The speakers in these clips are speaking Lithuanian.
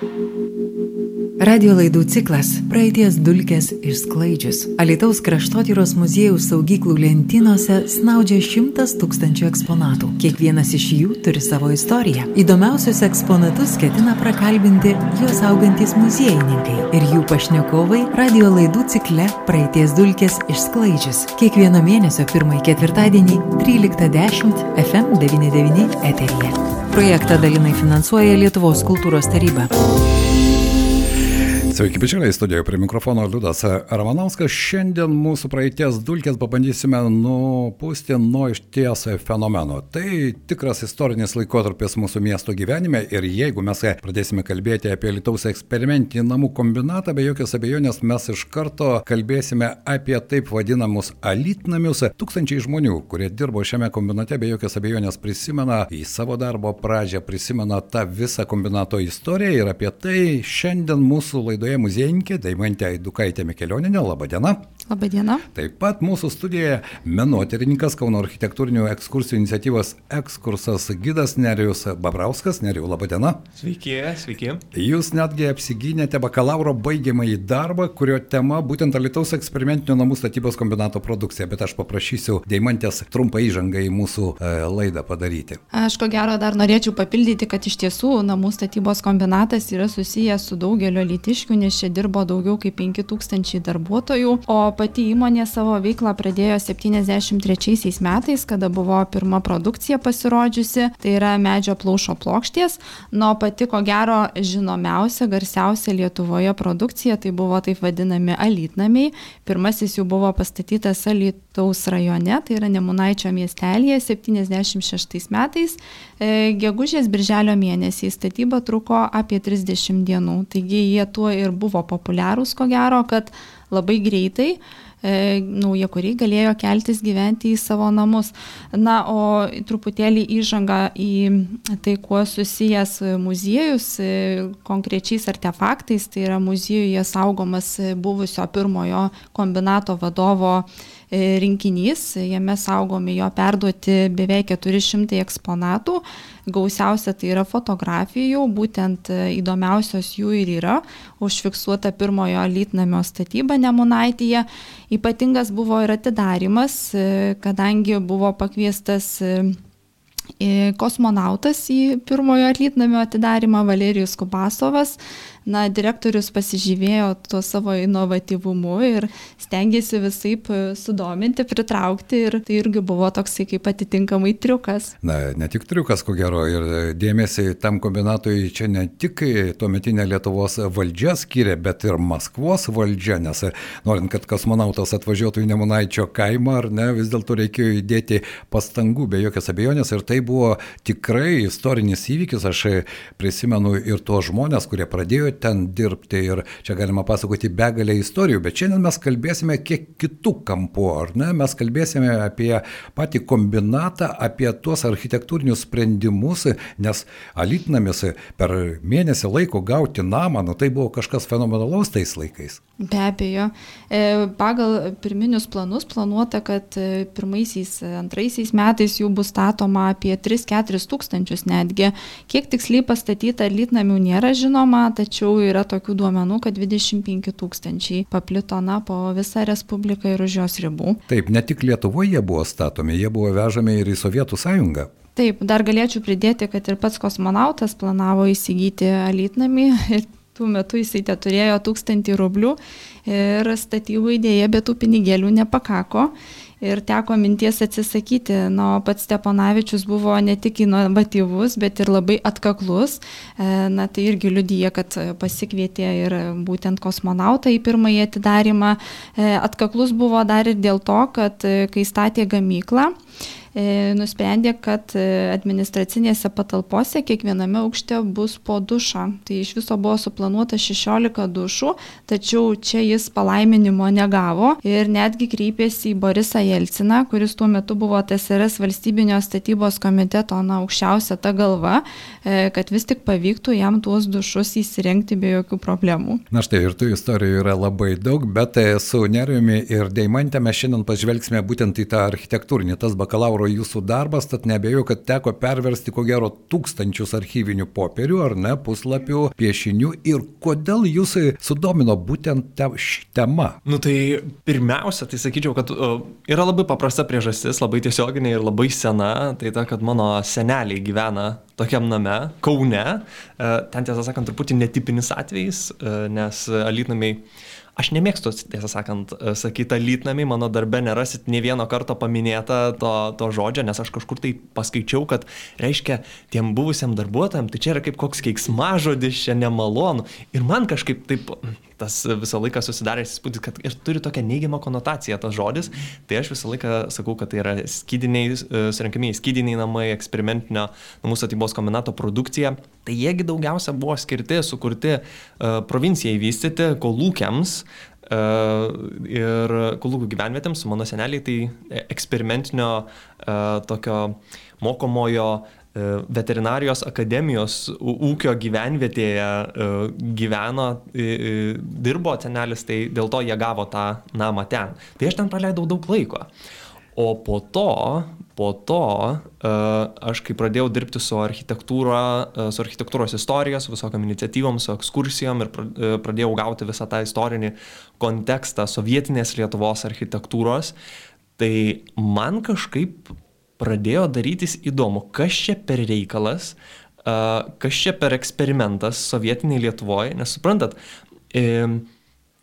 Thank you. Radio laidų ciklas Praeities dulkės išsklaidžius. Alitaus kraštotyros muziejaus saugyklų lentynose snaudžia šimtas tūkstančių eksponatų. Kiekvienas iš jų turi savo istoriją. Įdomiausius eksponatus ketina prakalbinti juos augantis muziejininkai ir jų pašnekovai radio laidų cikle Praeities dulkės išsklaidžius. Kiekvieno mėnesio pirmąjį ketvirtadienį 13.10 FM99 eteryje. Projektą dalinai finansuoja Lietuvos kultūros taryba. Sveiki, bičiuliai, studijoje prie mikrofono Liudas Ramanauskas. Šiandien mūsų praeities dulkės pabandysime nupūsti nuo išties fenomeno. Tai tikras istorinis laikotarpis mūsų miesto gyvenime ir jeigu mes pradėsime kalbėti apie Lietuvos eksperimentinį namų kombinatą, be jokios abejonės mes iš karto kalbėsime apie taip vadinamus alitnamius. Tūkstančiai žmonių, kurie dirbo šiame kombinate, be jokios abejonės prisimena į savo darbo pradžią, prisimena tą visą kombinato istoriją ir apie tai šiandien mūsų laidoje laidoje muziejininkė Daimantė Aidukaitė Mikelioninė. Labadiena. Labadiena. Taip pat mūsų studijoje menotyrininkas Kauno architektūrinių ekskursijų iniciatyvos ekskursas gidas Nerijus Babrauskas. Nerijus, labadiena. Sveiki, sveiki. Jūs netgi apsigynėte bakalauro baigiamąjį darbą, kurio tema būtent Alitaus eksperimentinio namų statybos kombinato produkcija, bet aš paprašysiu Daimantės trumpą įžangą į mūsų e, laidą padaryti. Aš ko gero dar norėčiau papildyti, kad iš tiesų namų statybos kombinatas yra susijęs su daugelio lytiškių nes čia dirbo daugiau kaip 5000 darbuotojų, o pati įmonė savo veiklą pradėjo 73 metais, kada buvo pirma produkcija pasirodžiusi, tai yra medžio plaušo plokštės, nuo pati ko gero žinomiausia, garsiausia Lietuvoje produkcija, tai buvo taip vadinami alytnamiai. Pirmasis jų buvo pastatytas Alytaus rajone, tai yra Nemunaičio miestelėje 76 metais. E, gegužės birželio mėnesį statyba truko apie 30 dienų, taigi jie tuo ir buvo populiarūs, ko gero, kad labai greitai e, naujakuriai galėjo keltis gyventi į savo namus. Na, o truputėlį įžanga į tai, kuo susijęs muziejus, e, konkrečiais artefaktais, tai yra muziejuje saugomas buvusio pirmojo kombinato vadovo rinkinys, jame saugomi jo perduoti beveik 400 eksponatų, gausiausia tai yra fotografijų, būtent e, įdomiausios jų ir yra. Užfiksuota pirmojo lytnamio statyba Nemunaityje. Ypatingas buvo ir atidarimas, e, kadangi buvo pakviestas e, kosmonautas į pirmojo atlytnamio atidarimą Valerijus Kubasovas na, direktorius pasižymėjo tuo savo inovatyvumu ir stengiasi visai sudominti, pritraukti ir tai irgi buvo toksai kaip atitinkamai triukas. Na, ne tik triukas, ko gero, ir dėmesį tam kombinatui čia ne tik tuometinė Lietuvos valdžia skiria, bet ir Maskvos valdžia, nes norint, kad kosmonautas atvažiuotų į Nemunaičio kaimą, ar ne, vis dėlto reikėjo įdėti pastangų, be jokios abejonės, ir tai buvo tikrai istorinis įvykis, aš prisimenu ir tuos žmonės, kurie pradėjo pradėjo ten dirbti ir čia galima pasakoti begalę istorijų, bet šiandien mes kalbėsime kiek kitų kampų, ar ne? Mes kalbėsime apie patį kombinatą, apie tuos architektūrinius sprendimus, nes alitnamis per mėnesį laiko gauti namą, nu tai buvo kažkas fenomenalaus tais laikais. Be abejo. E, pagal pirminius planus planuota, kad e, pirmaisiais, antraisiais metais jų bus statoma apie 3-4 tūkstančius netgi. Kiek tiksliai pastatyta litnamių nėra žinoma, tačiau yra tokių duomenų, kad 25 tūkstančiai paplito na po visą Respubliką ir už jos ribų. Taip, ne tik Lietuvoje buvo statomi, jie buvo vežami ir į Sovietų sąjungą. Taip, dar galėčiau pridėti, kad ir pats kosmonautas planavo įsigyti alitnamį ir tuo metu jisai te turėjo tūkstantį rublių ir statybų idėja, bet tų pinigėlių nepakako ir teko minties atsisakyti. Na, o pats Steponavičius buvo ne tik inovatyvus, bet ir labai atkaklus. E, na, tai irgi liudyja, kad pasikvietė ir būtent kosmonautą į pirmąjį atidarimą. E, atkaklus buvo dar ir dėl to, kad e, kai statė gamyklą, nusprendė, kad e, administracinėse patalpose kiekviename aukšte bus po dušą. Tai iš viso buvo suplanuota 16 dušų, tačiau čia jis palaiminimo negavo ir netgi kreipėsi į Borisą Jelciną, kuris tuo metu buvo TSRS valstybinio statybos komiteto na, aukščiausia ta galva, e, kad vis tik pavyktų jam tuos dušus įsirengti be jokių problemų. Na štai ir tų istorijų yra labai daug, bet su Nerijumi ir Deimantė mes šiandien pažvelgsime būtent į tą architektūrinį, tas bakalauro jūsų darbas, tad nebejoju, kad teko perversti ko gero tūkstančius archyvinių popierių ar ne, puslapių, piešinių ir kodėl jūs sudomino būtent te, ši tema? Nu tai pirmiausia, tai sakyčiau, kad uh, yra labai paprasta priežastis, labai tiesioginė ir labai sena, tai ta, kad mano seneliai gyvena tokiam name, Kaune, uh, ten tiesą sakant truputį netipinis atvejis, uh, nes alytnamiai uh, Aš nemėgstu, tiesą sakant, e, sakyti lytnami, mano darbe nerasit ne vieno karto paminėta to, to žodžio, nes aš kažkur tai paskaičiau, kad reiškia tiem buvusiam darbuotojam, tai čia yra kaip koks keiksmažodis, čia nemalonu. Ir man kažkaip taip tas visą laiką susidaręs įspūdis, kad ir turi tokią neigiamą konotaciją tas žodis, tai aš visą laiką sakau, kad tai yra skydiniai, e, surinkimiai skydiniai namai, eksperimentinio namų statybos kombinato produkcija. Tai jiegi daugiausia buvo skirti, sukurti uh, provincijai vystyti, kolūkiams, Uh, ir kolūkų gyvenvietėms mano seneliai tai eksperimentinio tokio mokomojo E, veterinarijos akademijos ūkio gyvenvietėje e, gyveno, dirbo senelis, tai dėl to jie gavo tą namą ten. Tai aš ten praleidau daug laiko. O po to, po to e, aš kai pradėjau dirbti su architektūra, su architektūros istorija, su visokiam iniciatyvom, su ekskursijom ir pradėjau gauti visą tą istorinį kontekstą sovietinės Lietuvos architektūros, tai man kažkaip pradėjo darytis įdomu, kas čia per reikalas, kas čia per eksperimentas sovietiniai Lietuvoje, nes suprantat,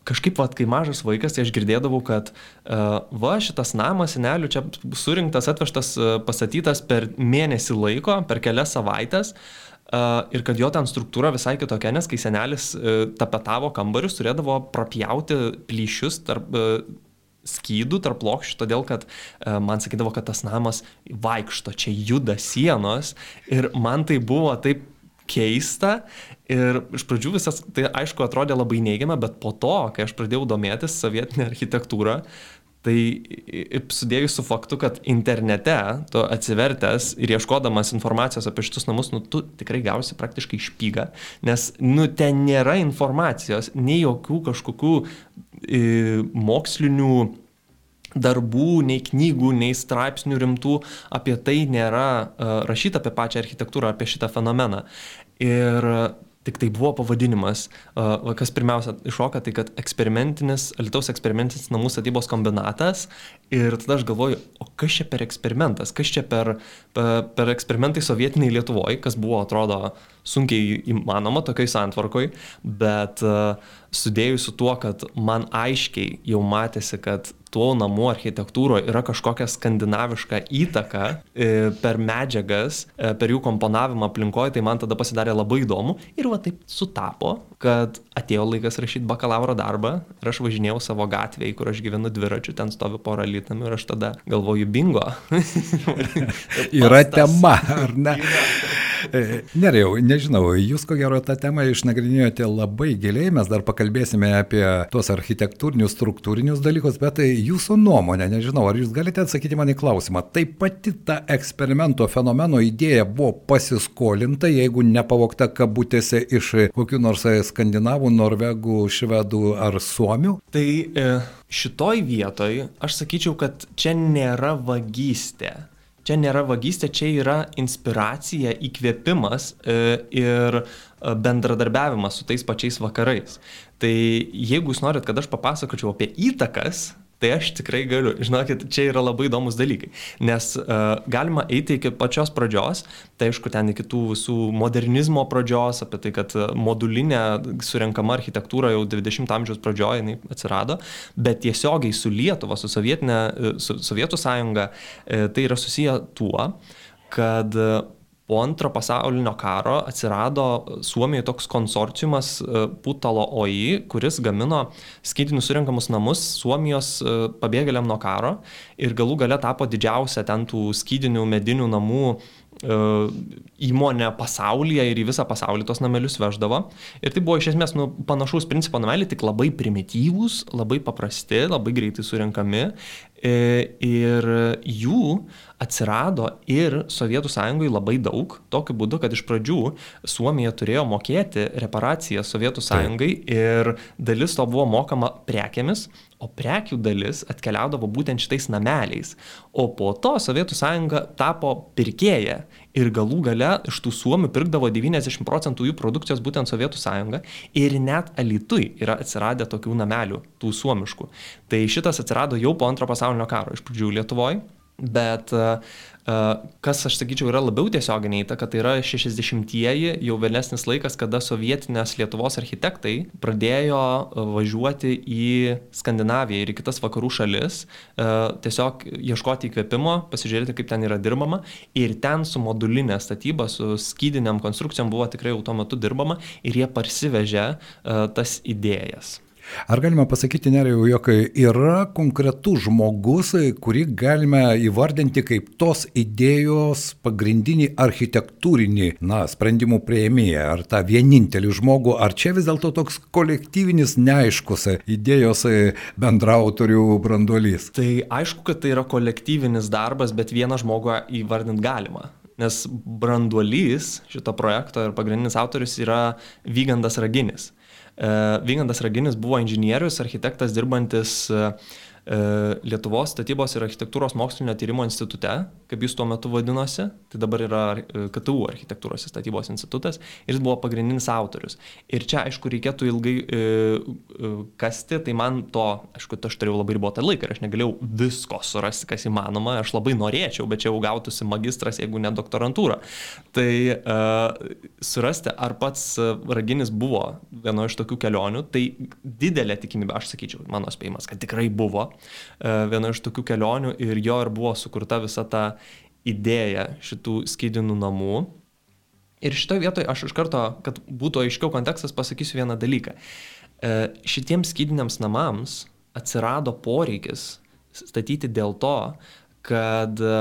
kažkaip, vat, kai mažas vaikas, tai aš girdėdavau, kad va, šitas namas, senelių čia surinktas, atvežtas, pastatytas per mėnesį laiko, per kelias savaitės. Ir kad jo ten struktūra visai kitokia, nes kai senelis uh, tapetavo kambarius, turėdavo prapjauti plyšius tarp, uh, skydų tarp plokščių, todėl kad e, man sakydavo, kad tas namas vaikšto, čia juda sienos. Ir man tai buvo taip keista. Ir iš pradžių visas tai aišku atrodė labai neigiama, bet po to, kai aš pradėjau domėtis sovietinė architektūra, Tai sudėjus su faktu, kad internete, tu atsivertęs ir ieškodamas informacijos apie šitus namus, nu, tu tikrai gausi praktiškai špygą, nes, nu, ten nėra informacijos, nei jokių kažkokių mokslinių darbų, nei knygų, nei straipsnių rimtų apie tai nėra uh, rašyta apie pačią architektūrą, apie šitą fenomeną. Ir Tik tai buvo pavadinimas, uh, kas pirmiausia iššoka, tai kad eksperimentinis, Lietuvos eksperimentinis namų statybos kombinatas. Ir tada aš galvoju, o kas čia per eksperimentas, kas čia per, per, per eksperimentai sovietiniai Lietuvoje, kas buvo, atrodo, sunkiai įmanoma tokiai santvarkoj, bet sudėjus su tuo, kad man aiškiai jau matėsi, kad tuo namų architektūroje yra kažkokia skandinaviška įtaka e, per medžiagas, e, per jų komponavimą aplinkoje, tai man tada pasidarė labai įdomu ir va taip sutapo, kad atėjo laikas rašyti bakalauro darbą ir aš važinėjau savo gatvėje, kur aš gyvenu dviračiu, ten stovi pora lytamių ir aš tada galvoju bingo. yra tema, ar ne? E, Nerėjau, nežinau, jūs ko gero tą temą išnagrinėjote labai giliai, mes dar pakalbėsime apie tuos architektūrinius, struktūrinius dalykus, bet tai jūsų nuomonė, nežinau, ar jūs galite atsakyti man į klausimą. Tai pati ta eksperimento fenomeno idėja buvo pasiskolinta, jeigu nepavokta kabutėse iš kokių nors skandinavų, norvegų, švedų ar suomių? Tai e, šitoj vietoj aš sakyčiau, kad čia nėra vagystė čia nėra vagystė, čia yra inspiracija, įkvėpimas e, ir e, bendradarbiavimas su tais pačiais vakarais. Tai jeigu jūs norit, kad aš papasakočiau apie įtakas, Tai aš tikrai galiu. Žinokit, čia yra labai įdomus dalykai. Nes uh, galima eiti iki pačios pradžios, tai aišku, ten iki tų visų modernizmo pradžios, apie tai, kad modulinė surinkama architektūra jau 20-ojo amžiaus pradžioje atsirado, bet tiesiogiai su Lietuva, su, Sovietinė, su Sovietų sąjunga, uh, tai yra susiję tuo, kad po antro pasaulinio karo atsirado Suomijoje toks konsorciumas e, Putalo OI, kuris gamino skydinius surinkamus namus Suomijos e, pabėgėliam nuo karo ir galų gale tapo didžiausia ten tų skydinių medinių namų e, įmonė pasaulyje ir į visą pasaulį tos namelius veždavo. Ir tai buvo iš esmės nu, panašaus principo nameliai, tik labai primityvūs, labai paprasti, labai greitai surinkami ir jų atsirado ir Sovietų sąjungoje labai daug, tokiu būdu, kad iš pradžių Suomija turėjo mokėti reparaciją Sovietų sąjungai ir dalis to buvo mokama prekiamis, o prekių dalis atkeliaudavo būtent šitais nameliais. O po to Sovietų sąjunga tapo pirkėja ir galų gale iš tų suomių pirkdavo 90 procentų jų produkcijos būtent Sovietų sąjunga ir net alitui yra atsiradę tokių namelių, tų suomiškų. Tai šitas atsirado jau po antro pasaulinio karo, iš pradžių Lietuvoje, Bet e, kas, aš sakyčiau, yra labiau tiesioginė įtaka, tai yra 60-ieji, jau vėlesnis laikas, kada sovietinės Lietuvos architektai pradėjo e, važiuoti į Skandinaviją ir į kitas vakarų šalis, tiesiog ieškoti įkvėpimo, pasižiūrėti, kaip ten yra dirbama. Ir ten su modulinė statyba, su skydiniam konstrukcijom buvo tikrai jau tuo metu dirbama ir jie parsivežė tas idėjas. Ar galima pasakyti, nerijau, jog yra konkretus žmogus, kurį galime įvardinti kaip tos idėjos pagrindinį architektūrinį, na, sprendimų prieimėją, ar tą vienintelį žmogų, ar čia vis dėlto toks kolektyvinis neaiškus idėjos bendrautorių branduolys? Tai aišku, kad tai yra kolektyvinis darbas, bet vieną žmogų įvardinti galima. Nes branduolys šito projekto ir pagrindinis autorius yra Vygandas Raginis. Vygandas Raginis buvo inžinierius, architektas dirbantis Lietuvos statybos ir architektūros mokslinio tyrimo institute, kaip jis tuo metu vadinosi, tai dabar yra KTU architektūros ir statybos institutas, ir jis buvo pagrindinis autorius. Ir čia, aišku, reikėtų ilgai e, kasti, tai man to, aišku, aš turėjau labai ribotą laiką ir aš negalėjau visko surasti, kas įmanoma, aš labai norėčiau, bet čia jau gautųsi magistras, jeigu ne doktorantūra. Tai e, surasti, ar pats Raginis buvo vieno iš tokių kelionių, tai didelė tikimybė, aš sakyčiau, mano spėjimas, kad tikrai buvo e, viena iš tokių kelionių ir jo ir buvo sukurta visa ta idėja šitų skydinų namų. Ir šitoje vietoje aš iš karto, kad būtų aiškiau kontekstas, pasakysiu vieną dalyką. E, šitiems skydiniams namams atsirado poreikis statyti dėl to, kad e,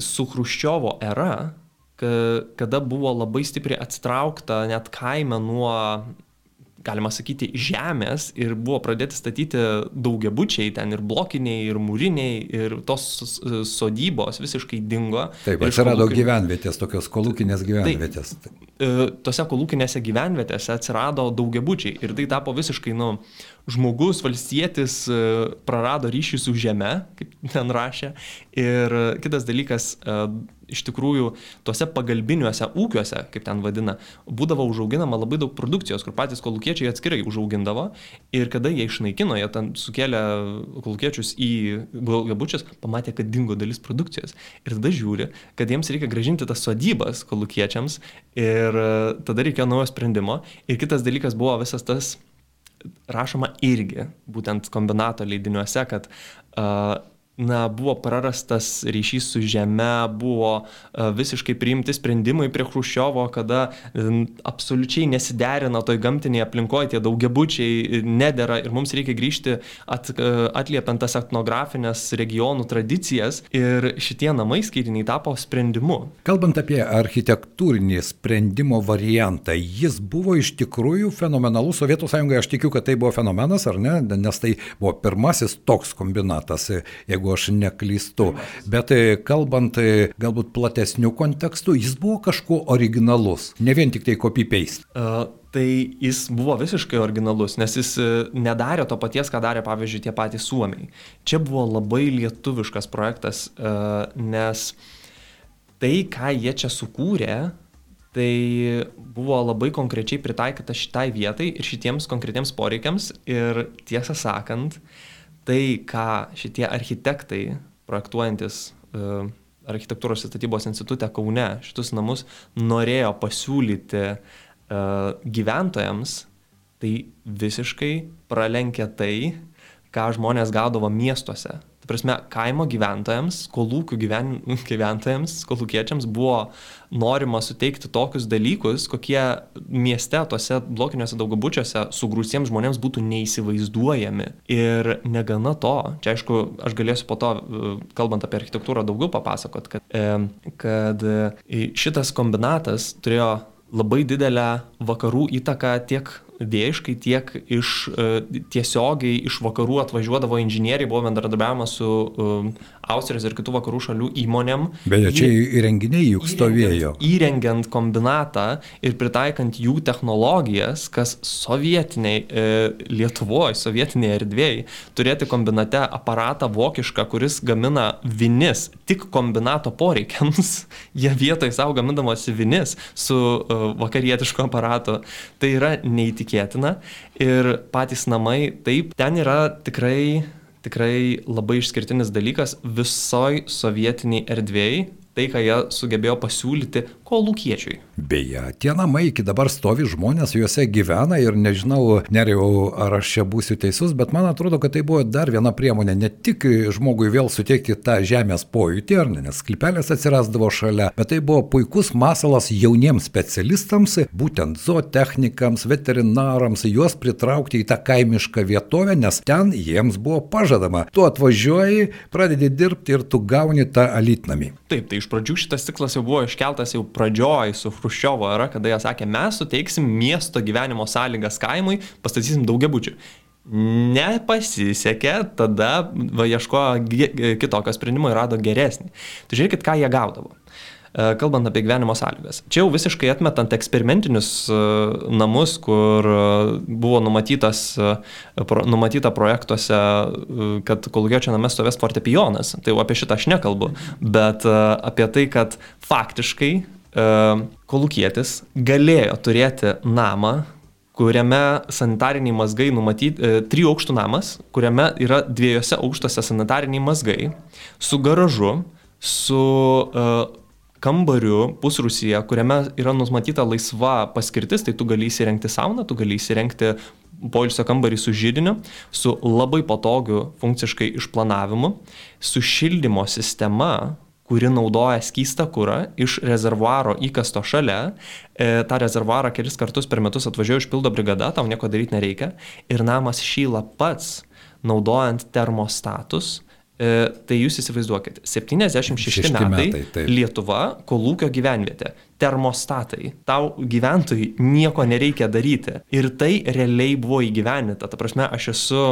su Hruščiovo era, kada buvo labai stipriai atstraukta net kaime nuo galima sakyti, žemės ir buvo pradėti statyti daugiabučiai, ten ir blokiniai, ir mūriniai, ir tos sodybos visiškai dingo. Taip, atsirado kolūkin... gyvenvietės, tokios kolūkinės gyvenvietės. Tai, tose kolūkinėse gyvenvietėse atsirado daugiabučiai ir tai tapo visiškai, nu, žmogus, valstietis e, prarado ryšį su žeme, kaip ten rašė. Ir kitas dalykas, e, iš tikrųjų, tuose pagalbiniuose ūkiuose, kaip ten vadina, būdavo užauginama labai daug produkcijos, kur patys kolūkiečiai atskirai užaugindavo. Ir kada jie išnaikino, jie ten sukėlė kolūkiečius į galgabučius, pamatė, kad dingo dalis produkcijos. Ir tada žiūri, kad jiems reikia gražinti tas sodybas kolūkiečiams. Ir e, tada reikėjo naujo sprendimo. Ir kitas dalykas buvo visas tas rašoma irgi, būtent kombinato leidiniuose, kad uh, na, buvo prarastas ryšys su žeme, buvo e, visiškai priimti sprendimai prie Hruščiovo, kada absoliučiai nesiderina toj gamtinėje aplinkoje, tie daugiabučiai nedėra ir mums reikia grįžti at, e, atliepiant tas etnografinės regionų tradicijas ir šitie namai skaitiniai tapo sprendimu. Kalbant apie architektūrinį sprendimo variantą, jis buvo iš tikrųjų fenomenalus Sovietų sąjungoje, aš tikiu, kad tai buvo fenomenas, ar ne, nes tai buvo pirmasis toks kombinatas. Jeigu jeigu aš neklystu. Bet e, kalbant e, galbūt platesnių kontekstų, jis buvo kažkuo originalus, ne vien tik tai copy-paste. Uh, tai jis buvo visiškai originalus, nes jis nedarė to paties, ką darė, pavyzdžiui, tie patys suomiai. Čia buvo labai lietuviškas projektas, nes tai, ką jie čia sukūrė, tai buvo labai konkrečiai pritaikyta šitai vietai ir šitiems konkretiems poreikiams. Ir tiesą sakant, uh, tai, ką šitie architektai, projektuojantis uh, architektūros ir statybos institutė Kaune šitus namus norėjo pasiūlyti uh, gyventojams, tai visiškai pralenkia tai, ką žmonės gaudavo miestuose. Tai prasme, kaimo gyventojams, kolūkių gyven, gyventojams, kolūkiečiams buvo norima suteikti tokius dalykus, kokie mieste, tose blokiniuose daugiabučiuose sugrūsiems žmonėms būtų neįsivaizduojami. Ir negana to, čia aišku, aš galėsiu po to, kalbant apie architektūrą, daugiau papasakot, kad, kad šitas kombinatas turėjo labai didelę vakarų įtaka tiek dėjiškai, tiek iš, e, tiesiogiai iš vakarų atvažiuodavo inžinieriai, buvo bendradarbiavimas su um, Austrijos ir kitų vakarų šalių įmonėm. Beje, čia įrenginiai juk stovėjo. Įrengiant, įrengiant kombinatą ir pritaikant jų technologijas, kas sovietiniai e, Lietuvoje, sovietiniai erdvėjai, turėti kombinate aparatą vokišką, kuris gamina vinis tik kombinato poreikiams, jie vietoj savo gamindamosi vinis su e, vakarietišku aparatu, tai yra neįtikėtina. Ir patys namai, taip, ten yra tikrai tikrai labai išskirtinis dalykas visoj sovietiniai erdvėjai, tai, ką jie sugebėjo pasiūlyti kolūkiečiui. Beje, tie namai iki dabar stovi, žmonės juose gyvena ir nežinau, nerijau, ar aš čia būsiu teisus, bet man atrodo, kad tai buvo dar viena priemonė, ne tik žmogui vėl suteikti tą žemės pojūtį, ar ne, nes klipelės atsirasdavo šalia, bet tai buvo puikus masalas jauniems specialistams, būtent zootechnikams, veterinarams, juos pritraukti į tą kaimišką vietovę, nes ten jiems buvo pažadama. Tu atvažiuoji, pradedi dirbti ir tu gauni tą alitnamį. Taip, tai iš pradžių šitas tikslas jau buvo iškeltas jau pradžioj su Hruščiovo era, kada jie sakė, mes suteiksim miesto gyvenimo sąlygas kaimui, pastatysim daugiabučių. Nepasisekė, tada va, ieškojo kitokio sprendimo ir rado geresnį. Tai žiūrėkit, ką jie gaudavo. E, kalbant apie gyvenimo sąlygas. Čia jau visiškai atmetant eksperimentinius e, namus, kur e, buvo numatytas, numatyta projektuose, kad kolūgiečio name stovės fortepijonas. Tai jau apie šitą aš nekalbu, bet apie tai, kad faktiškai kolūkietis galėjo turėti namą, kuriame sanitariniai mazgai numatyti, e, trijų aukštų namas, kuriame yra dviejose aukštose sanitariniai mazgai, su garažu, su e, kambariu pusrusyje, kuriame yra numatyta laisva paskirtis, tai tu gali įsirengti sauną, tu gali įsirengti poilsio kambarį su žydiniu, su labai patogiu funkciškai išplanavimu, su šildymo sistema, kuri naudoja skystą kurą iš rezervuaro įkasto šalia, e, tą rezervuarą kelis kartus per metus atvažiuoja išpildo brigada, tau nieko daryti nereikia, ir namas šyla pats, naudojant termostatus, E, tai jūs įsivaizduokit, 76 metai, metai taip. Lietuva, kolūkio gyvenvietė termostatai. Tau gyventojai nieko nereikia daryti. Ir tai realiai buvo įgyveninta. Ta prasme, aš esu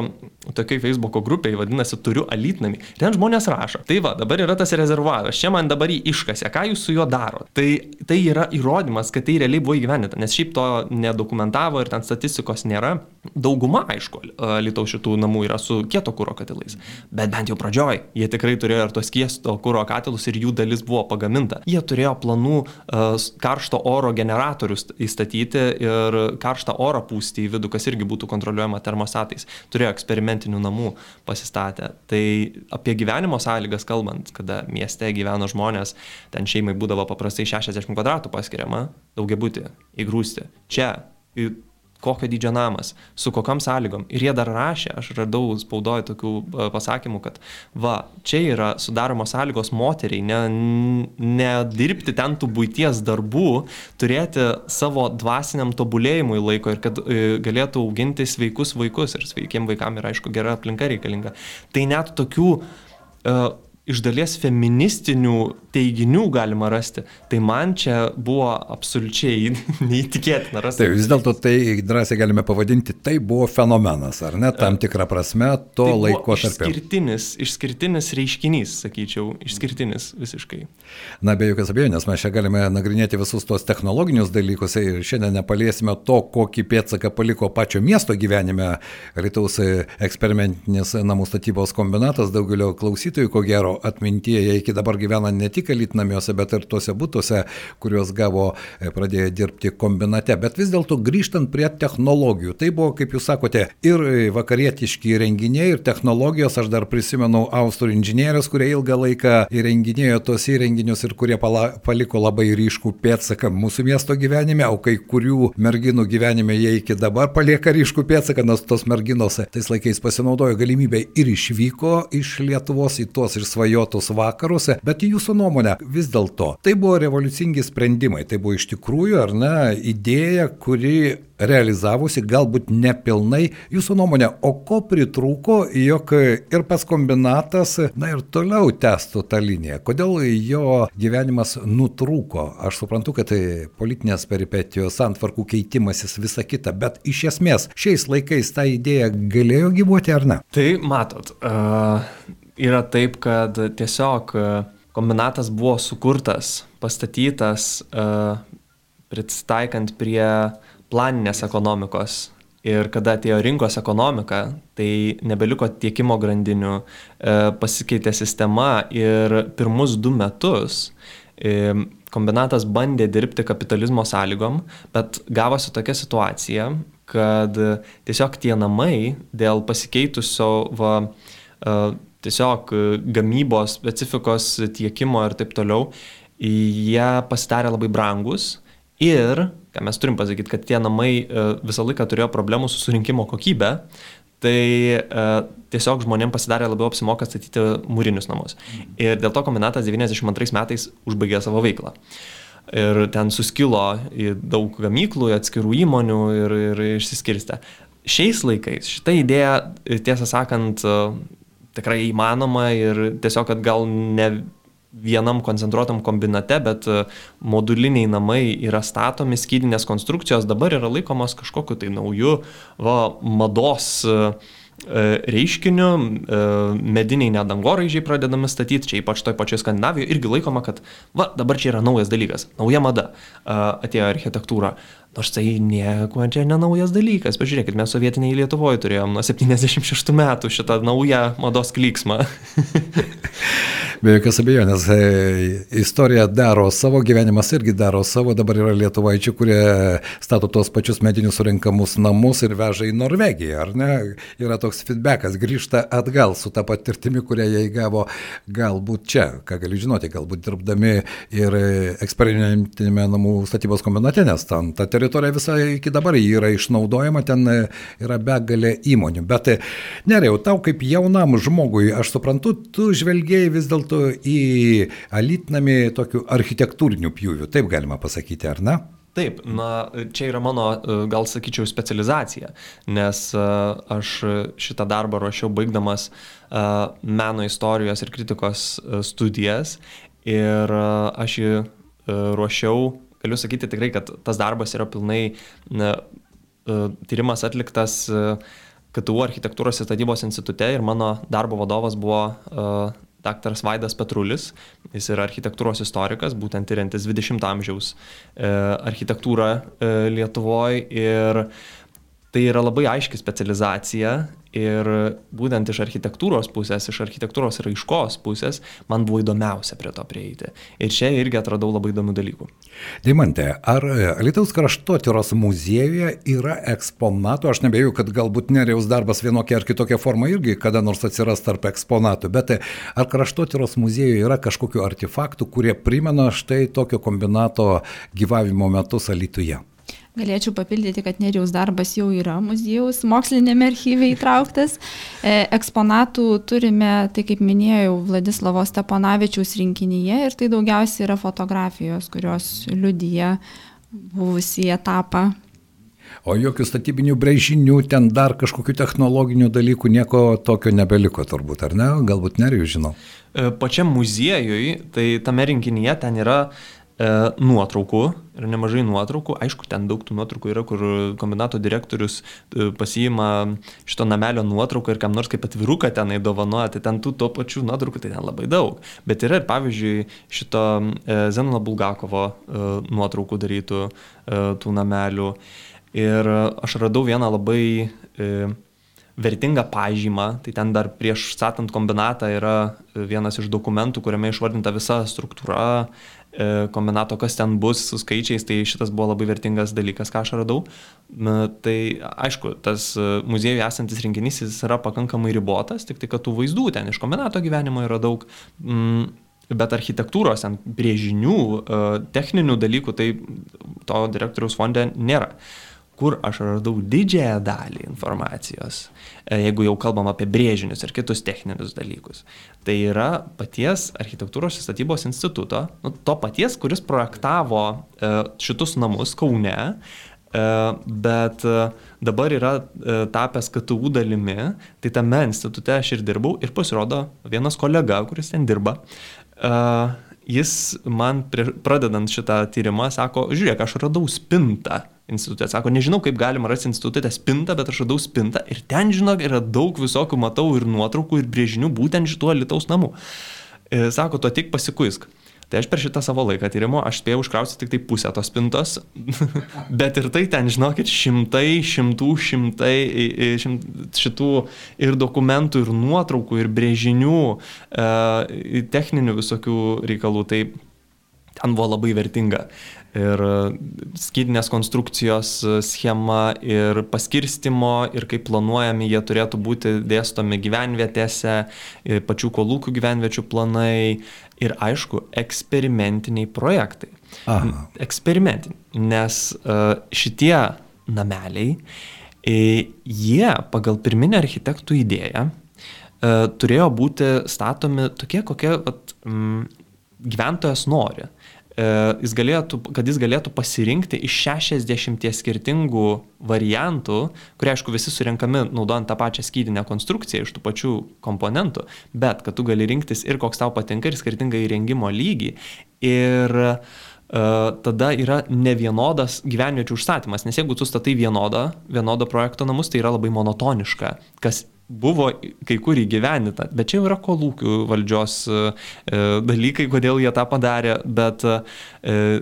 tokiai Facebook'o grupiai, vadinasi, turiu alitnami. Ten žmonės rašo. Tai va, dabar yra tas rezervuaras, čia man dabar jį iškasė, ką jūs su juo daro. Tai, tai yra įrodymas, kad tai realiai buvo įgyveninta, nes šiaip to nedokumentavo ir ten statistikos nėra. Dauguma, aišku, Lietuvos šitų namų yra su kieto kūro katilais. Bet bent jau pradžioj jie tikrai turėjo ir tos kiesto kūro katilus ir jų dalis buvo pagaminta. Jie turėjo planų uh, karšto oro generatorius įstatyti ir karštą orą pūsti į vidų, kas irgi būtų kontroliuojama termostatais. Turėjo eksperimentinių namų pasistatę. Tai apie gyvenimo sąlygas kalbant, kada mieste gyveno žmonės, ten šeimai būdavo paprastai 60 kvadratų paskiriama, daugiabutį, įgrūsti. Čia kokio dydžio namas, su kokiam sąlygom. Ir jie dar rašė, aš radau spaudoje tokių e, pasakymų, kad va, čia yra sudaromos sąlygos moteriai, ne, ne dirbti ten tų būties darbų, turėti savo dvasiniam tobulėjimui laiko ir kad e, galėtų auginti sveikus vaikus ir sveikiem vaikam yra aišku gera aplinka reikalinga. Tai net tokių uh, iš dalies feministinių teiginių galima rasti, tai man čia buvo absoliučiai neįtikėtina rasti. Tai vis dėlto tai drąsiai galime pavadinti, tai buvo fenomenas, ar ne, tam tikrą prasme to tai laiko tarp. Išskirtinis, išskirtinis reiškinys, sakyčiau, išskirtinis visiškai. Na, be jokios abejonės, mes čia galime nagrinėti visus tos technologinius dalykus ir šiandien nepaliesime to, kokį pėdsaką paliko pačio miesto gyvenime Lietuvos eksperimentinis namų statybos kombinatas, daugelio klausytojų, ko gero, atmintyje, jie iki dabar gyvena ne tik elitnamiuose, bet ir tuose būtuose, kuriuos gavo e, pradėję dirbti kombinate. Bet vis dėlto grįžtant prie technologijų, tai buvo, kaip jūs sakote, ir vakarietiški renginiai, ir technologijos. Aš dar prisimenu austrų inžinierius, kurie ilgą laiką įrenginėjo tos įrenginius ir kurie pala, paliko labai ryškų pėdsaką mūsų miesto gyvenime, o kai kurių merginų gyvenime jie iki dabar palieka ryškų pėdsaką, nes tos merginos tais laikais pasinaudojo galimybę ir išvyko iš Lietuvos į tuos ir išsvajotus vakarus, bet jūsų nuomonė vis dėlto tai buvo revoliucingi sprendimai, tai buvo iš tikrųjų, ar ne, idėja, kuri realizavosi, galbūt nepilnai. Jūsų nuomonė, o ko pritrūko, jog ir pats kombinatas, na ir toliau testų tą liniją? Kodėl jo gyvenimas nutrūko? Aš suprantu, kad tai politinės peripetijos, santvarkų keitimasis, visa kita, bet iš esmės šiais laikais ta idėja galėjo gyvuoti ar ne? Tai matot, uh, yra taip, kad tiesiog uh, kombinatas buvo sukurtas, pastatytas, uh, pristaikant prie planinės ekonomikos. Ir kada atėjo rinkos ekonomika, tai nebeliko tiekimo grandinių, e, pasikeitė sistema ir pirmus du metus e, kombinatas bandė dirbti kapitalizmo sąlygom, bet gavosi tokia situacija, kad tiesiog tie namai dėl pasikeitusio va, e, tiesiog gamybos, specifikos tiekimo ir taip toliau, jie pasidarė labai brangus ir ką mes turim pasakyti, kad tie namai e, visą laiką turėjo problemų su surinkimo kokybė, tai e, tiesiog žmonėms pasidarė labiau apsimoka statyti mūrinius namus. Ir dėl to kombinatas 92 metais užbaigė savo veiklą. Ir ten suskilo į daug gamyklų, atskirų įmonių ir, ir išsiskirstė. Šiais laikais šitą idėją, tiesą sakant, e, tikrai įmanoma ir tiesiog, kad gal ne vienam koncentruotam kombinate, bet e, moduliniai namai yra statomi, skydinės konstrukcijos dabar yra laikomos kažkokiu tai nauju va, mados uh, E, reiškiniu, e, mediniai nedangoraižiai pradedami statyti, čia ypač toj pačioj Skandinavijoje, irgi laikoma, kad va, dabar čia yra naujas dalykas, nauja mada e, atėjo architektūra. Nors tai nieko čia nenaujas dalykas. Pažiūrėkit, mes sovietiniai Lietuvoje turėjom nuo 76 metų šitą naują mados klyksmą. Be jokios abejonės, istorija daro savo, gyvenimas irgi daro savo, dabar yra lietuvaičių, kurie stato tos pačius medinius surinkamus namus ir veža į Norvegiją, ar ne? Yra toks feedbackas, grįžta atgal su tą patirtimi, kurią jie įgavo galbūt čia, ką gali žinoti, galbūt dirbdami ir eksperimentinėme namų statybos kombinate, nes ten ta teritorija visai iki dabar yra išnaudojama, ten yra begalė įmonių. Bet nerėjau, tau kaip jaunam žmogui, aš suprantu, tu žvelgiai vis dėlto į alitnami tokių architektūrinių pjūvių, taip galima pasakyti, ar ne? Taip, na, čia yra mano, e, gal sakyčiau, specializacija, nes e, aš šitą darbą ruošiau baigdamas e, meno istorijos ir kritikos studijas ir aš jį ruošiau, galiu sakyti tikrai, kad tas darbas yra pilnai na, tyrimas atliktas KTU architektūros ir statybos institute ir mano darbo vadovas buvo daktaras Vaidas Petrulis, jis yra architektūros istorikas, būtent tyriantis 20 amžiaus e, architektūrą e, Lietuvoje ir tai yra labai aiški specializacija ir būtent iš architektūros pusės, iš architektūros raiškos pusės man buvo įdomiausia prie to prieiti. Ir čia irgi atradau labai įdomių dalykų. Dimante, ar Lietuvos kraštotyros muziejuje yra eksponatų, aš nebejoju, kad galbūt neriaus darbas vienokia ar kitokia forma irgi kada nors atsiras tarp eksponatų, bet ar kraštotyros muziejuje yra kažkokių artefaktų, kurie primena štai tokio kombinato gyvavimo metus Alituje? Galėčiau papildyti, kad Nerijaus darbas jau yra muziejaus mokslinėme archyve įtrauktas. E, eksponatų turime, tai kaip minėjau, Vladislavo Steponavičiaus rinkinyje ir tai daugiausiai yra fotografijos, kurios liudyja buvusį etapą. O jokių statybinių brėžinių, ten dar kažkokių technologinių dalykų, nieko tokio nebeliko turbūt, ar ne? Galbūt nerijų žinau. E, pačiam muziejui, tai tame rinkinyje ten yra nuotraukų ir nemažai nuotraukų. Aišku, ten daug tų nuotraukų yra, kur kombinato direktorius e, pasiima šito namelio nuotrauką ir kam nors kaip atviruką tenai dovanoja, tai ten tų to pačių nuotraukų tai ten labai daug. Bet yra ir pavyzdžiui šito e, Zenono Bulgakovo e, nuotraukų darytų e, tų namelių. Ir aš radau vieną labai e, vertingą pažymą, tai ten dar prieš statant kombinatą yra vienas iš dokumentų, kuriame išvardinta visa struktūra, E, kombinato, kas ten bus su skaičiais, tai šitas buvo labai vertingas dalykas, ką aš radau. Tai aišku, tas e, muziejuje esantis rinkinys jis yra pakankamai ribotas, tik tai, kad tų vaizdų ten iš kombinato gyvenimo yra daug. Mm, bet architektūros, brėžinių, e, techninių dalykų, tai to direktoriaus fonde nėra. Kur aš radau didžiąją dalį informacijos, e, jeigu jau kalbam apie brėžinius ir kitus techninius dalykus, tai yra paties architektūros ir statybos instituto, nu, to paties, kuris projektavo e, šitus namus Kaune, bet dabar yra tapęs KTU dalimi, tai tame institute aš ir dirbau ir pasirodo vienas kolega, kuris ten dirba, jis man pradedant šitą tyrimą sako, žiūrėk, aš radau spintą institutė. Sako, nežinau, kaip galima rasti institutę spintą, bet aš radau spintą ir ten, žinok, yra daug visokių matau ir nuotraukų, ir brėžinių būtent šituo Lietuvos namu. E, sako, tu tik pasikuisk. Tai aš per šitą savo laiką tyrimo aš spėjau užkrausti tik tai pusę tos spintos, bet ir tai ten, žinokit, šimtai, šimtų, šimtai šimt, šitų ir dokumentų, ir nuotraukų, ir brėžinių, e, techninių visokių reikalų. Tai ten buvo labai vertinga ir skydinės konstrukcijos schema, ir paskirstimo, ir kaip planuojami jie turėtų būti dėstomi gyvenvietėse, pačių kolūkių gyvenviečių planai, ir aišku, eksperimentiniai projektai. Aha. Eksperimentiniai, nes šitie nameliai, jie pagal pirminę architektų idėją turėjo būti statomi tokie, kokie at, mm, gyventojas nori. E, jis galėtų, kad jis galėtų pasirinkti iš 60 skirtingų variantų, kurie aišku visi surinkami naudojant tą pačią skydinę konstrukciją iš tų pačių komponentų, bet kad tu gali rinktis ir koks tau patinka ir skirtingą įrengimo lygį. Ir Uh, tada yra nevienodas gyvenviečių užstatymas, nes jeigu tu statai vienodą, vienodo projekto namus, tai yra labai monotoniška, kas buvo kai kur įgyvenita, bet čia jau yra kolūkių valdžios e, dalykai, kodėl jie tą padarė, bet e,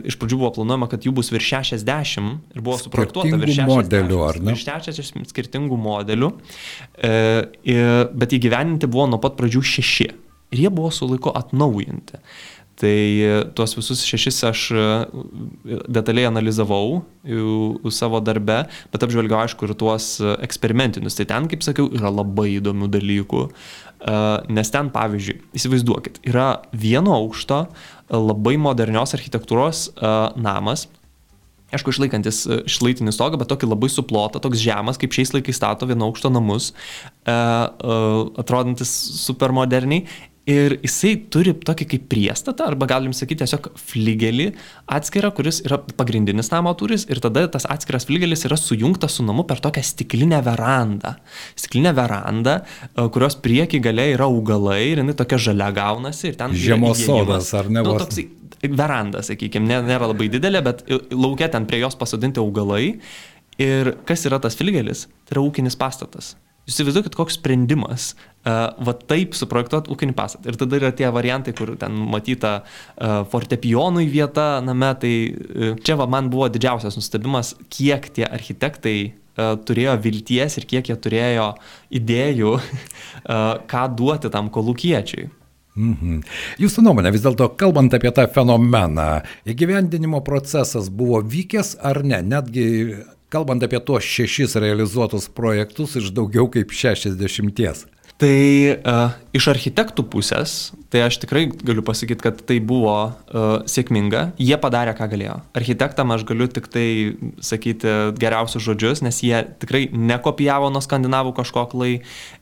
iš pradžių buvo planuojama, kad jų bus virš 60 ir buvo suprojektuota virš 60 modelių, ar ne? Virš 60 skirtingų modelių, e, bet įgyveninti buvo nuo pat pradžių šeši. Ir jie buvo su laiku atnaujinti. Tai e, tuos visus šešis aš e, detaliai analizavau savo darbe, bet apžvelgiau aišku ir tuos e, eksperimentinius. Tai ten, kaip sakiau, yra labai įdomių dalykų, nes ten, pavyzdžiui, įsivaizduokit, yra vieno aukšto labai modernios architektūros namas, Aišku, išlaikantis šlaitinį stogą, bet tokį labai suplotą, toks žemas, kaip šiais laikais stato vieno aukšto namus, atrodantis supermoderniai Ir jisai turi tokį kaip priestatą, arba galim sakyti tiesiog fligelį atskirą, kuris yra pagrindinis namo turis ir tada tas atskiras fligelis yra sujungtas su namu per tokią stiklinę verandą. Stiklinę verandą, e, kurios prieki gale yra augalai ir jinai tokia žalia gaunasi ir ten... Žiemos sodas, ar ne? Nu, toksai veranda, sakykime, nėra labai didelė, bet laukia ten prie jos pasodinti augalai. Ir kas yra tas fligelis? Tai yra ūkinis pastatas. Jūs įsivaizduokit, koks sprendimas uh, va taip suprojektuoti ūkinį pastatą. Ir tada yra tie variantai, kur ten matyta uh, fortepijonui vieta name, tai uh, čia va man buvo didžiausias nustebimas, kiek tie architektai uh, turėjo vilties ir kiek jie turėjo idėjų, uh, ką duoti tam kolūkiečiui. Mhm. Jūsų nuomonė, vis dėlto, kalbant apie tą fenomeną, įgyvendinimo procesas buvo vykęs ar ne? Netgi kalbant apie tuos šešis realizuotus projektus iš daugiau kaip šešiasdešimties. Tai uh, iš architektų pusės, tai aš tikrai galiu pasakyti, kad tai buvo uh, sėkminga. Jie padarė, ką galėjo. Architektam aš galiu tik tai sakyti geriausius žodžius, nes jie tikrai nekopijavo nuo skandinavų kažkoklai,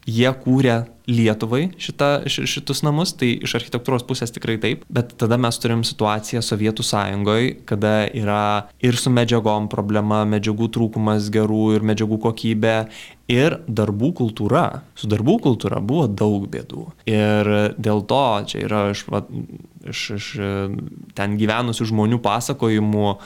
jie kūrė Lietuvai šita, šitus namus, tai iš architektūros pusės tikrai taip, bet tada mes turim situaciją Sovietų sąjungoje, kada yra ir su medžiagom problema, medžiagų trūkumas gerų ir medžiagų kokybė, ir darbų kultūra. Su darbų kultūra buvo daug bėdų. Ir dėl to čia yra iš, va, iš, iš ten gyvenusių žmonių pasakojimų e,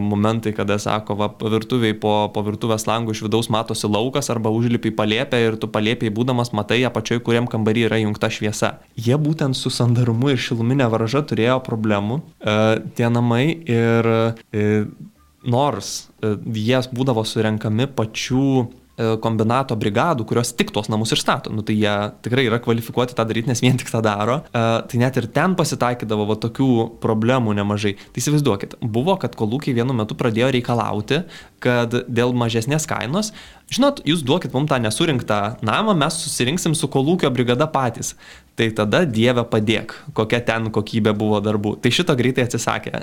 momentai, kada sako, va, virtuviai po, po virtuvės langų iš vidaus matosi laukas arba užlipi palėpę ir tu palėpiai būdamas matai apačioj, kuriam kambarį yra jungta šviesa. Jie būtent su sandarumu ir šiluminė varža turėjo problemų, e, tie namai ir e, nors jie būdavo surenkami pačių E, kombinato brigadų, kurios tik tuos namus ir stato. Nu, tai jie tikrai yra kvalifikuoti tą daryti, nes vien tik tą daro. E, tai net ir ten pasitaikydavo va, tokių problemų nemažai. Tai įsivaizduokit, buvo, kad kolūkiai vienu metu pradėjo reikalauti, kad dėl mažesnės kainos, žinot, jūs duokit mums tą nesurinktą namą, mes susirinksim su kolūkio brigada patys tai tada Dieve padėk, kokia ten kokybė buvo darbų. Tai šito greitai atsisakė.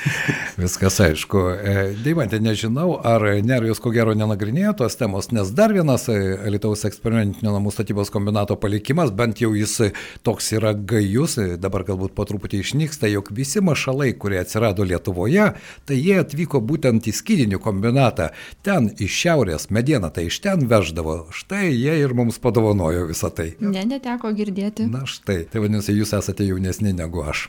Viskas aišku. E, Deimantė, nežinau, ar Nerijus ko gero nenagrinėjo tos temos, nes dar vienas e, Alitaus eksperimentinio namų statybos kombinato palikimas, bent jau jis toks yra gajus, e, dabar galbūt po truputį išnyksta, jog visi mašalai, kurie atsirado Lietuvoje, tai jie atvyko būtent į skydinių kombinatą. Ten iš šiaurės medieną tai iš ten veždavo. Štai jie ir mums padovanojo visą tai. Ne, neteko girdėti Na štai, tai vadinasi, jūs esate jaunesni negu aš.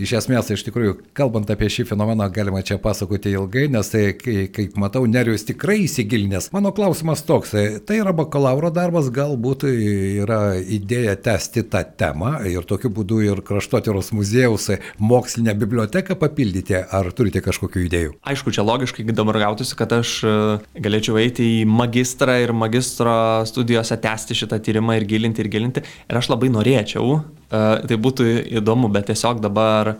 Iš esmės, iš tikrųjų, kalbant apie šį fenomeną, galima čia pasakoti ilgai, nes tai, kaip matau, Nerijus tikrai įsigilinęs. Mano klausimas toks, tai yra bakalauro darbas, galbūt yra idėja tęsti tą temą ir tokiu būdu ir kraštotyros muziejaus mokslinę biblioteką papildyti, ar turite kažkokių idėjų? Aišku, čia logiškai dabar gautųsi, kad aš e, galėčiau eiti į magistrą ir magistro studijose tęsti šitą tyrimą ir gilinti ir gilinti. Ir aš labai norėčiau, e, tai būtų įdomu, bet tiesiog dabar e,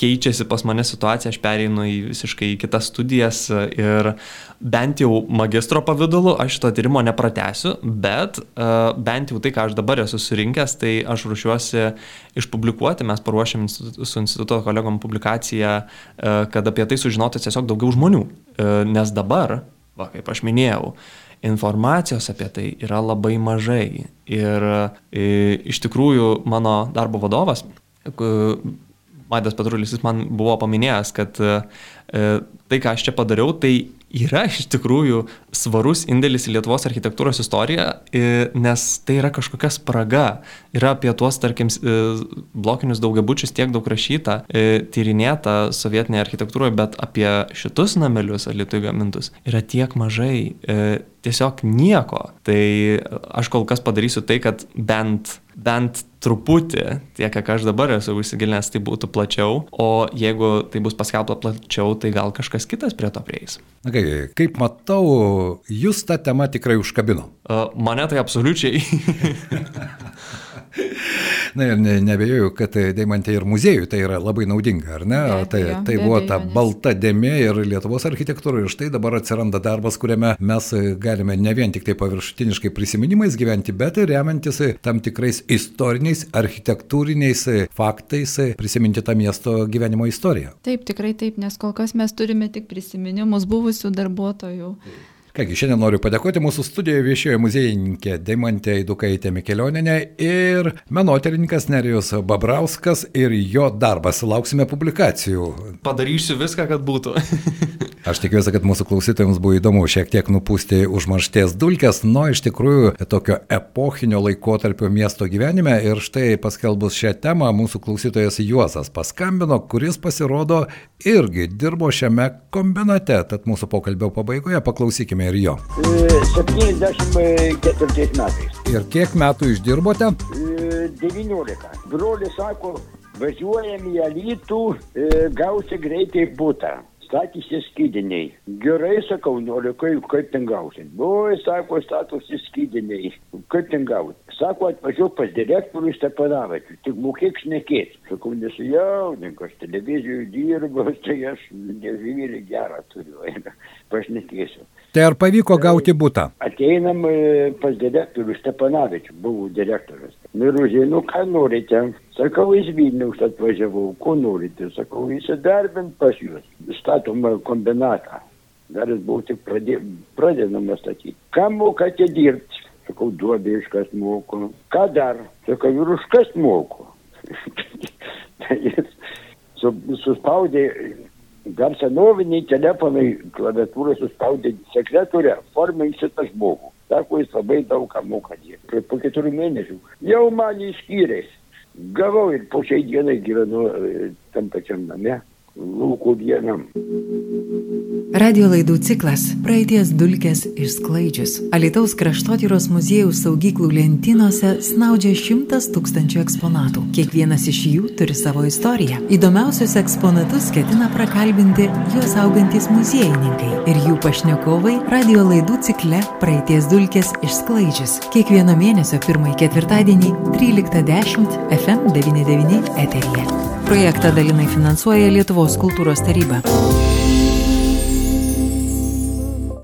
keičiasi pas mane situacija, aš pereinu į visiškai kitas studijas ir bent jau magistro pavydalu aš šito tyrimo nepratęsiu, bet e, bent jau tai, ką aš dabar esu surinkęs, tai aš ruošiuosi išpublikuoti, mes paruošėm su instituto kolegom publikaciją, kad apie tai sužinotų tiesiog daugiau žmonių, nes dabar, va, kaip aš minėjau, informacijos apie tai yra labai mažai. Ir e, iš tikrųjų mano darbo vadovas, Maidas Petrulis, jis man buvo paminėjęs, kad e, tai, ką aš čia padariau, tai yra iš tikrųjų svarus indėlis į Lietuvos architektūros istoriją, nes tai yra kažkokia spraga. Yra apie tuos, tarkim, blokinius daugiabučius tiek daug rašyta, tyrinėta sovietinėje architektūroje, bet apie šitus namelius Lietuvai gamintus yra tiek mažai, tiesiog nieko. Tai aš kol kas padarysiu tai, kad bent bent truputį, tiek kiek aš dabar esu įsigilinęs, tai būtų plačiau, o jeigu tai bus paskelbta plačiau, tai gal kažkas kitas prie to prieis. Na kai, kaip matau, jūs tą temą tikrai užkabino. Uh, mane tai absoliučiai. Na ir ne, nebejoju, kad Deimantė ir muziejui tai yra labai naudinga, ar ne? Be, tai, jo, tai buvo ta balta dėmė ir Lietuvos architektūra ir štai dabar atsiranda darbas, kuriame mes galime ne vien tik tai paviršutiniškai prisiminimais gyventi, bet ir remiantis tam tikrais istoriniais, architektūriniais faktais prisiminti tą miesto gyvenimo istoriją. Taip, tikrai taip, nes kol kas mes turime tik prisiminimus buvusių darbuotojų. Taip. Kągi, šiandien noriu padėkoti mūsų studijoje viešioje muziejininkė Daimantė Idukaitė Mikelioninė ir menoterininkas Nerijus Babrauskas ir jo darbas. Lauksime publikacijų. Padarysiu viską, kad būtų. Aš tikiuosi, kad mūsų klausytojams buvo įdomu šiek tiek nupūsti užmaršties dulkes, nuo iš tikrųjų tokio epochinio laikotarpio miesto gyvenime. Ir štai paskelbus šią temą mūsų klausytojas Juozas paskambino, kuris pasirodo irgi dirbo šiame kombinate. Tad mūsų pokalbio pabaigoje paklausykime ir jo. 74 metais. Ir kiek metų išdirbote? 19. Brolis sako, važiuojam į Alytų, gausi greitai būtą statėsi skydiniai. Gerai sakau, noriu, kaip, kaip ten gausit. Oi, sako, statosi skydiniai. Kaip ten gausit? Sako, atvažiuok pas direktorių Stepanavačių, tik mokėk šnekėti. Sakau, nesijaudink, aš televizijoje dirbu, tai aš nežymėlį gerą turiu, pašnekėsiu. Tai ar pavyko gauti būtą? Ateinam e, pas direktorių Stepanavičių, buvau direktorius. Nu ir užėjau, ką norite? Sakau, iš Vilniaus atvažiavau, ko norite? Sakau, įsidarbint pas jūs. Statoma kombinatą. Dar jis buvo tik pradė, pradedama statyti. Ką mokate dirbti? Sakau, duobė iškas moku. Ką dar? Sakau, ir užkas moku. tai jis suspaudė dar senoviniai telefonai klaviatūrai suspaudė sekretorę, formink šitą žmogų. Sako, jis labai daug ką moka dirbti. Po keturių mėnesių jau man išskyrės. Gavau ir po šiai dienai gyvenu e, tam pačiam name, lūkų vienam. Radio laidų ciklas Praeities dulkės išsklaidžius. Alitaus kraštotyros muziejaus saugyklų lentynose snaudžia šimtas tūkstančių eksponatų. Kiekvienas iš jų turi savo istoriją. Įdomiausius eksponatus ketina prakalbinti juos augantis muziejininkai ir jų pašnekovai radio laidų cikle Praeities dulkės išsklaidžius. Kiekvieno mėnesio pirmąjį ketvirtadienį 13.10 FM99 eteryje. Projektą dalinai finansuoja Lietuvos kultūros taryba.